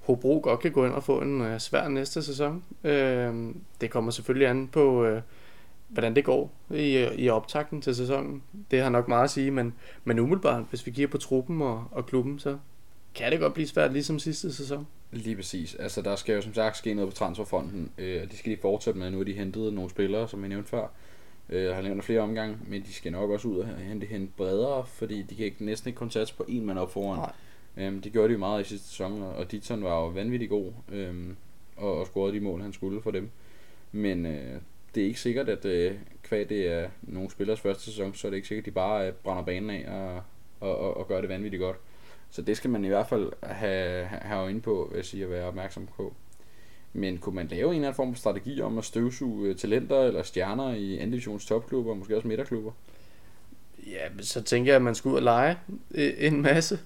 S2: Hobro godt kan gå ind og få en øh, svær næste sæson. Øh, det kommer selvfølgelig an på, øh, hvordan det går i, øh, i optakten til sæsonen. Det har nok meget at sige, men, men umiddelbart, hvis vi kigger på truppen og, og klubben, så kan det godt blive svært, ligesom sidste sæson.
S1: Lige præcis. Altså, der skal jo som sagt ske noget på transferfronten. Øh, de skal lige fortsætte med. Nu har de hentet nogle spillere, som jeg nævnte før. Øh, har nævnt flere omgange, men de skal nok også ud og hente hente bredere, fordi de kan ikke, næsten ikke kun satse på en mand op foran.
S2: Nej.
S1: Øhm, det gjorde de jo meget i sidste sæson, og- Ditton var jo vanvittig god, øhm, og, og scorede de mål, han skulle for dem. Men øh, det er ikke sikkert, at øh, kvad det er nogle spillers første sæson, så er det ikke sikkert, at de bare øh, brænder banen af og, og, og, og gør det vanvittigt godt. Så det skal man i hvert fald have, have øjne på, vil jeg sige, at være opmærksom på. Men kunne man lave en eller anden form for strategi om at støvsuge øh, talenter eller stjerner i anden divisions topklubber, måske også midterklubber?
S2: Ja, så tænker jeg, at man skal ud og lege øh, en masse.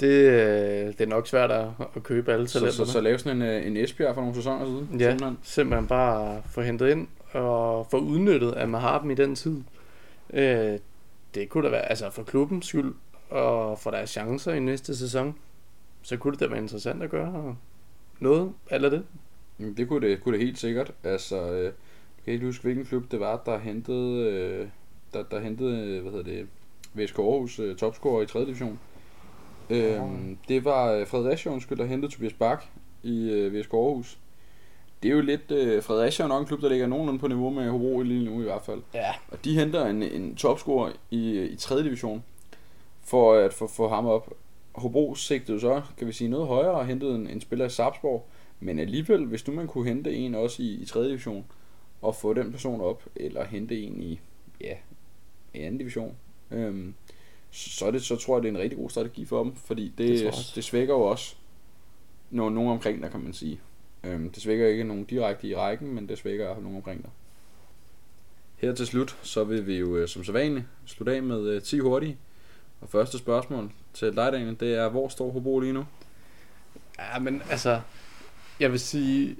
S2: Det, øh, det er nok svært at, at købe alle
S1: Så,
S2: talenterne.
S1: så, så lave sådan en, en Esbjerg for nogle sæsoner siden?
S2: Ja,
S1: simpelthen.
S2: simpelthen bare få hentet ind og få udnyttet, at man har dem i den tid. Øh, det kunne da være, altså for klubbens skyld, og for deres chancer i næste sæson, så kunne det da være interessant at gøre noget, eller det.
S1: Det kunne det, kunne det helt sikkert. Altså, øh, jeg kan ikke huske, hvilken klub det var, der hentede, øh, der, der hentede, øh, hvad hedder det, VSK Aarhus øh, topscorer i 3. division. Øhm, det var Fredericia, undskyld, der hentede Tobias Bak i øh, VSK Aarhus. Det er jo lidt, øh, Fredericia er nok en klub, der ligger nogenlunde på niveau med Hobro lige nu i hvert fald.
S2: Ja.
S1: Og de henter en, en topscorer i, i 3. division for at få, få ham op. Hobro sigtede så, kan vi sige, noget højere og hentede en, en spiller i Sarpsborg. Men alligevel, hvis nu man kunne hente en også i, i 3. division, og få den person op, eller hente en i, ja, i 2. division, øhm, så, er det, så tror jeg, det er en rigtig god strategi for dem, fordi det,
S2: Det
S1: det, svækker jo også nogen, nogen omkring der, kan man sige. Øhm, det svækker ikke nogen direkte i rækken, men det svækker nogen omkring der. Her til slut, så vil vi jo øh, som så vanligt slutte af med øh, 10 hurtige. Og første spørgsmål til dig, Daniel, det er, hvor står Hobro lige nu?
S2: Ja, men altså, jeg vil sige,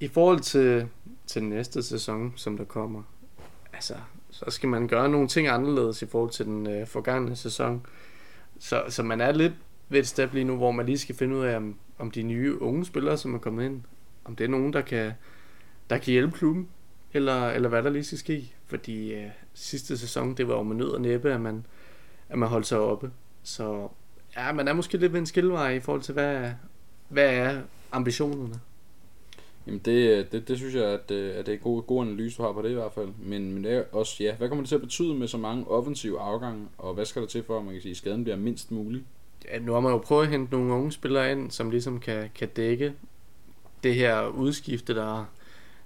S2: i forhold til, til næste sæson, som der kommer, altså, så skal man gøre nogle ting anderledes i forhold til den øh, forgangne sæson. Så, så man er lidt ved et step lige nu, hvor man lige skal finde ud af, om, om de nye unge spillere, som er kommet ind, om det er nogen, der kan, der kan hjælpe klubben, eller, eller hvad der lige skal ske. Fordi øh, sidste sæson, det var jo med nød og næppe, at man, at man holdt sig oppe. Så ja, man er måske lidt ved en skillevej i forhold til, hvad, hvad er ambitionerne?
S1: Jamen det, det, det synes jeg, at, øh, at det er god, god analyse, du har på det i hvert fald. Men, men det er også, ja, hvad kommer det til at betyde med så mange offensive afgange, og hvad skal der til for, at man kan sige, at skaden bliver mindst mulig?
S2: Ja, nu har man jo prøvet at hente nogle unge spillere ind, som ligesom kan, kan dække det her udskifte, der,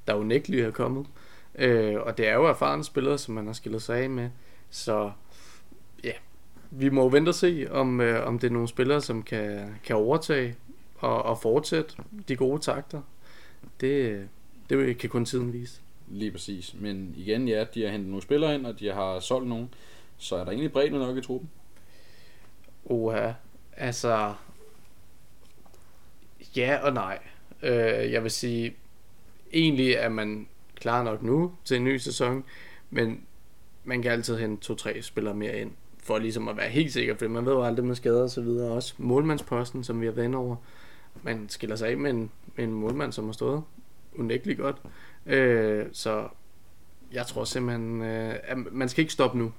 S2: der unægteligt er kommet. Øh, og det er jo erfarne spillere, som man har skillet sig af med. Så ja, vi må jo vente og se, om, øh, om det er nogle spillere, som kan, kan overtage og, og fortsætte de gode takter. Det, det kan kun tiden vise.
S1: Lige præcis. Men igen, ja, de har hentet nogle spillere ind, og de har solgt nogen. Så er der egentlig bredde nok i truppen?
S2: Oha, altså... Ja og nej. Øh, jeg vil sige, egentlig er man klar nok nu til en ny sæson, men man kan altid hente to-tre spillere mere ind, for ligesom at være helt sikker, for man ved jo aldrig med skader og så videre. Også målmandsposten, som vi har været over. Man skiller sig af med en, med en målmand, som har stået unægteligt godt. Øh, så jeg tror simpelthen, øh, at man skal ikke stoppe nu.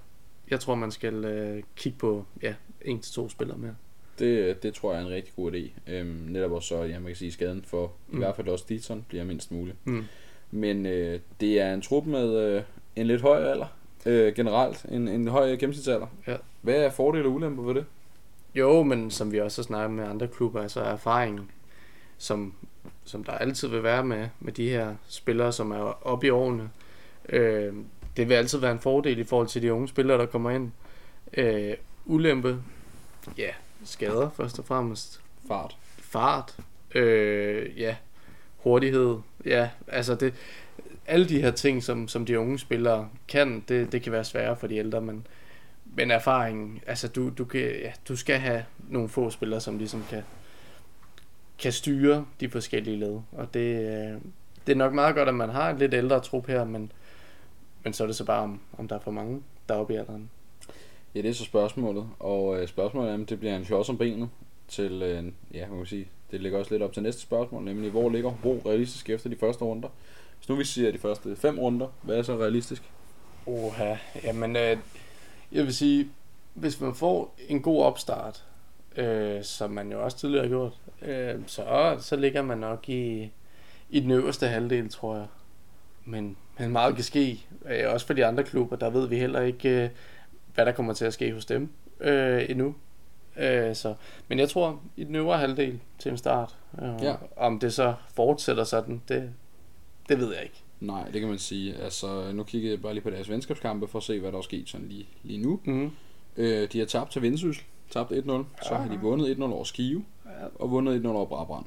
S2: Jeg tror, man skal øh, kigge på ja, en til to spillere mere.
S1: Det, det tror jeg er en rigtig god idé. Øhm, netop også så, ja, man kan sige, skaden for mm. i hvert fald også Ditson bliver mindst muligt.
S2: Mm.
S1: Men øh, det er en trup med øh, en lidt høj alder, øh, generelt. En, en høj gennemsnitsalder.
S2: Ja.
S1: Hvad er fordele og ulemper ved det?
S2: Jo, men som vi også har snakket med andre klubber, så er erfaringen, som, som der altid vil være med, med de her spillere, som er oppe i årene, øh, det vil altid være en fordel i forhold til de unge spillere, der kommer ind. Øh, ulempe, ja, skader først og fremmest.
S1: Fart.
S2: Fart, øh, ja, hurtighed, ja, altså det, alle de her ting, som, som de unge spillere kan, det, det kan være sværere for de ældre, men, men erfaringen, altså du, du, kan, ja, du skal have nogle få spillere, som ligesom kan, kan styre de forskellige led, og det, øh, det er nok meget godt, at man har en lidt ældre trup her, men, men så er det så bare, om, om der er for mange, der er oppe i alderen.
S1: Ja, det er så spørgsmålet. Og øh, spørgsmålet er, om det bliver en klods om benet til, øh, ja, man kan sige, det ligger også lidt op til næste spørgsmål, nemlig hvor ligger Hobro realistisk efter de første runder? Hvis nu vi siger de første fem runder, hvad er så realistisk?
S2: Oha, jamen øh, jeg vil sige, hvis man får en god opstart, øh, som man jo også tidligere har gjort, øh, så, så ligger man nok i, i den øverste halvdel, tror jeg. Men, men meget kan ske, øh, også for de andre klubber, der ved vi heller ikke, øh, hvad der kommer til at ske hos dem øh, endnu. Øh, så, men jeg tror, i den øvre halvdel til en start. Øh,
S1: Ja.
S2: Om det så fortsætter sådan, det, det ved jeg ikke.
S1: Nej, det kan man sige. Altså, nu kiggede jeg bare lige på deres venskabskampe for at se, hvad der er sket sådan lige, lige nu.
S2: Mm.
S1: Øh, de har tabt til Vendsyssel, tabt 1-0. Så har de vundet 1-0 over Skive,
S2: Ja.
S1: og vundet 1-0 over Brabrand.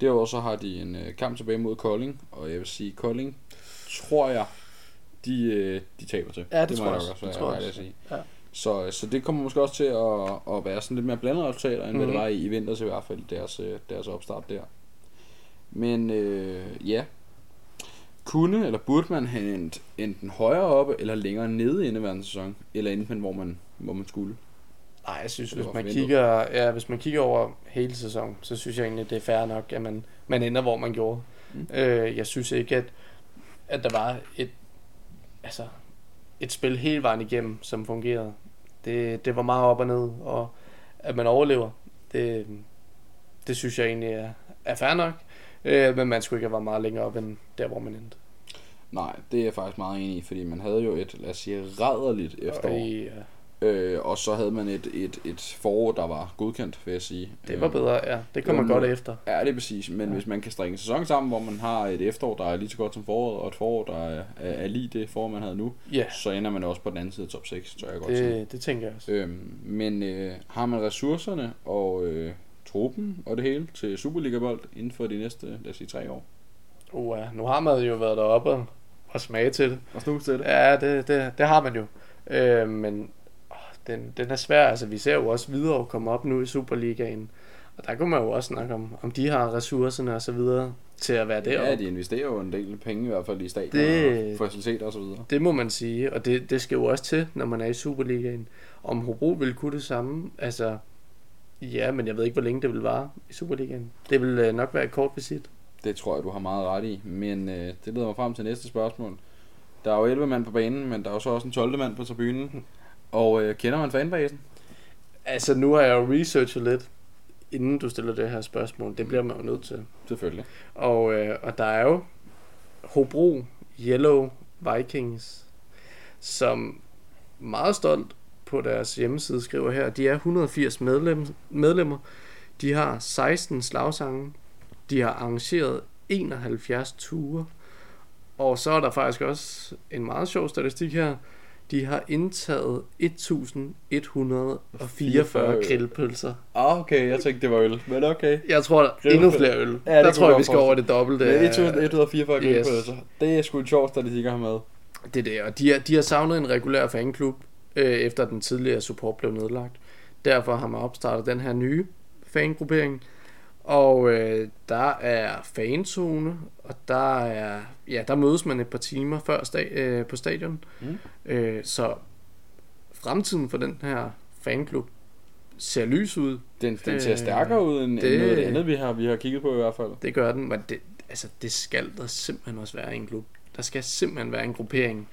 S1: Derudover så har de en øh, kamp tilbage mod Kolding, og jeg vil sige, Kolding tror jeg, de, øh, de taber til.
S2: Ja, det
S1: må
S2: tror jeg også.
S1: være
S2: Det tror jeg
S1: ærlig
S2: også.
S1: sige.
S2: Ja.
S1: Så, så det kommer måske også til at, at være sådan lidt mere blandede resultater, end mm-hmm. hvad det
S2: Mhm.
S1: var i, i vinters i hvert fald, deres, øh, deres opstart der. Men øh, ja, kunne eller burde man have endt enten højere oppe eller længere nede i indeværende sæson? Eller enten hvor man, hvor man skulle?
S2: Nej, jeg synes, hvis man, kigger, ja, hvis man kigger over hele sæsonen, så synes jeg egentlig, det er fair nok, at man, man ender, hvor man gjorde.
S1: Mm.
S2: Øh, jeg synes ikke, at, at der var et, altså, et spil hele vejen igennem, som fungerede. Det, det var meget op og ned, og at man overlever, det, det synes jeg egentlig er, er fair nok. Øh, men man skulle ikke have været meget længere op end der, hvor man endte.
S1: Nej, det er jeg faktisk meget enig i, fordi man havde jo et, lad os sige, rædderligt efterår.
S2: Og i,
S1: Øh, og så havde man et, et, et forår, der var godkendt, vil jeg sige.
S2: det var
S1: Øh,
S2: bedre, ja. Det kom
S1: det
S2: man
S1: var
S2: godt efter.
S1: Ja, det er præcis. Men ja.
S2: Ja.
S1: hvis man kan strikke en sæson sammen, hvor man har et efterår, der er lige så godt som foråret, og et forår, der er, er, lige det forår, man havde nu,
S2: Ja,
S1: så ender man også på den anden side af top 6, tør jeg godt sige.
S2: det, det tænker jeg også.
S1: Øhm, men øh, har man ressourcerne og øh, truppen og det hele til Superliga-bold inden for de næste, lad os sige, tre år?
S2: Uh. Nu har man jo været deroppe og, og smage til det.
S1: Og snus til
S2: Ja, det, det, det har man jo. Øh, men åh, den, den er svær. Altså, vi ser jo også videre komme op nu i Superligaen. Og der kunne man jo også snakke om, om de har ressourcerne og så videre til at være deroppe.
S1: Ja, de investerer jo en del penge i hvert fald i stadion
S2: Det-
S1: og faciliteter og så videre.
S2: Det må man sige, og det, det skal jo også til, når man er i Superligaen. Om Hobro vil kunne det samme, altså... Ja, men jeg ved ikke, hvor længe det vil vare i Superligaen. Det vil øh, nok være et kort visit.
S1: Det tror jeg, du har meget ret i. Men øh, det leder mig frem til næste spørgsmål. Der er jo 11 mand på banen, men der er jo så også en 12. mand på tribunen. Og øh, kender man fanbasen?
S2: Altså, nu har jeg jo researchet lidt, inden du stiller det her spørgsmål. Det bliver man jo nødt til.
S1: Selvfølgelig.
S2: Og, øh, og der er jo Hobro Yellow Vikings, som meget stolt på deres hjemmeside skriver her, de er 180 medlem, medlemmer, de har 16 slagsange, de har arrangeret 71 ture, og så er der faktisk også en meget sjov statistik her, de har indtaget 1144 grillpølser.
S1: Ah, okay. Jeg tænkte, det var øl. Men okay.
S2: Jeg tror, der er endnu flere øl.
S1: Ja,
S2: der tror jeg, vi skal over det dobbelte.
S1: Men
S2: af-
S1: 1144
S2: Yes.
S1: grillpølser. Det er sgu en sjov statistik at have med.
S2: Det er det, og de, har, de har savnet en regulær fanklub, øh, efter den tidligere support blev nedlagt. Derfor har man opstartet den her nye fangruppering. Og øh, der er fanzone, og der er ja, der mødes man et par timer før sta- øh, på stadion.
S1: Mm.
S2: Øh, så fremtiden for den her fanklub ser lys ud.
S1: Den, den ser
S2: Øh,
S1: stærkere ud end, det... end noget det andet, vi har, vi har kigget på i hvert fald.
S2: Det gør den, men det, altså, det skal der simpelthen også være i en klub. Der skal simpelthen være en gruppering,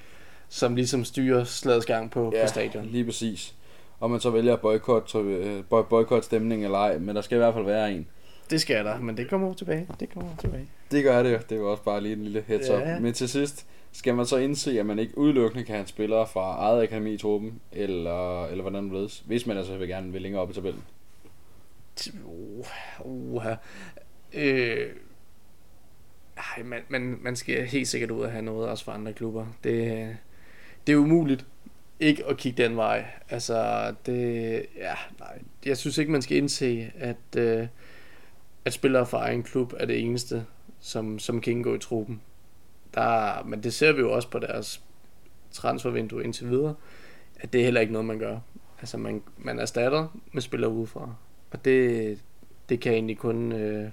S2: som ligesom styrer slagets gang på, på stadion.
S1: lige præcis. Og man så vælger at boykotte, øh, boy- boykotte stemning eller ej, men der skal i hvert fald være en.
S2: Det skal der, men det kommer tilbage. Det kommer tilbage.
S1: Det gør det jo. Det er også bare lige en lille heads up.
S2: Ja.
S1: Men til sidst skal man så indse, at man ikke udelukkende kan have spillere fra eget akademi i truppen, eller, eller hvordan det blevet, hvis man altså vil gerne vil længere op i tabellen.
S2: Uh, uh, øh, ej, man, man, man skal helt sikkert ud og have noget også fra andre klubber. Det, det er umuligt ikke at kigge den vej. Altså, det, ja, nej. Jeg synes ikke, man skal indse, at, øh, at spillere fra egen klub er det eneste, som, som kan indgå i truppen. Der, men det ser vi jo også på deres transfervindue indtil videre, at det er heller ikke noget, man gør. Altså, man, man erstatter med spillere udefra. Og det, det kan egentlig kun... Øh,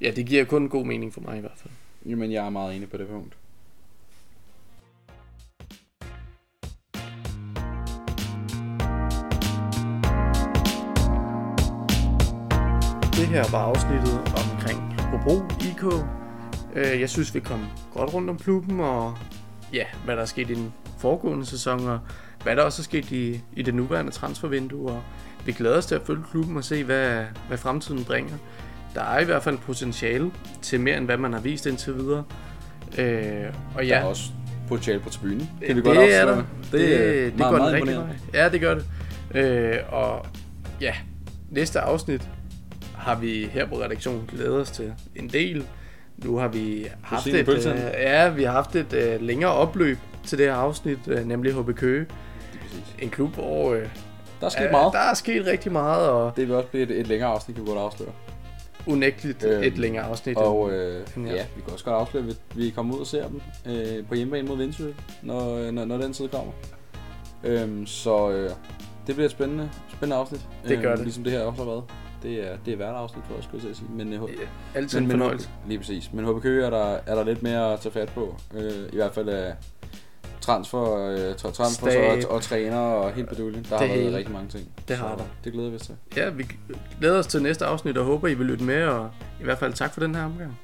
S2: ja, det giver kun god mening for mig i hvert fald.
S1: Jamen, jeg er meget enig på det punkt.
S2: Det her var afsnittet omkring Hobro IK. Øh, Jeg synes, vi kom godt rundt om klubben, og ja, hvad der er sket i den foregående sæson, og hvad der også er sket i, i det nuværende transfervindue. Og vi glæder os til at følge klubben og se, hvad, hvad fremtiden bringer. Der er i hvert fald potentiale til mere, end hvad man har vist indtil videre. Øh, og
S1: Ja. Der er også potentiale på tribunen. Kan vi
S2: det
S1: godt
S2: er der.
S1: Det,
S2: Det,
S1: er
S2: det,
S1: meget,
S2: går den
S1: meget
S2: rigtige vej. Ja, det gør det. Øh, og ja, næste afsnit har vi her på redaktionen glædet os til en del. Nu har vi haft et, øh, ja, vi har haft et øh, længere opløb til det her afsnit, øh, nemlig HB Køge.
S1: Lige præcis.
S2: En klub, hvor øh,
S1: Der er sket
S2: øh,
S1: meget.
S2: der er sket rigtig meget, og
S1: Det vil også blive et, et længere afsnit, vi burde afsløre.
S2: unægteligt
S1: Øhm,
S2: et længere afsnit.
S1: Og øh,
S2: Ja.
S1: ja. vi kan også godt afsløre, at vi- kommer ud og ser dem øh, på hjemmebane mod Vindsø, når, når, når den tid kommer. Øhm, så øh, det bliver et spændende, spændende afsnit.
S2: Det gør
S1: øh,
S2: det.
S1: Ligesom det her også har været. Det er, det er hvert afsnit for os, skulle jeg sige. Men, øh,
S2: Ja, altid en
S1: men,
S2: fornøjelse.
S1: men, lige præcis. Men HB Køge er der, er der lidt mere at tage fat på. Øh, I hvert fald af transfer, øh, tra- transfer
S2: Stab.
S1: og, og, træner og helt beduljen. Der har
S2: Det
S1: været
S2: hele.
S1: rigtig mange ting.
S2: Det
S1: Så
S2: har der.
S1: Det glæder vi os til.
S2: Ja, vi glæder os til næste afsnit og håber, I vil lytte med. Og i hvert fald tak for den her omgang.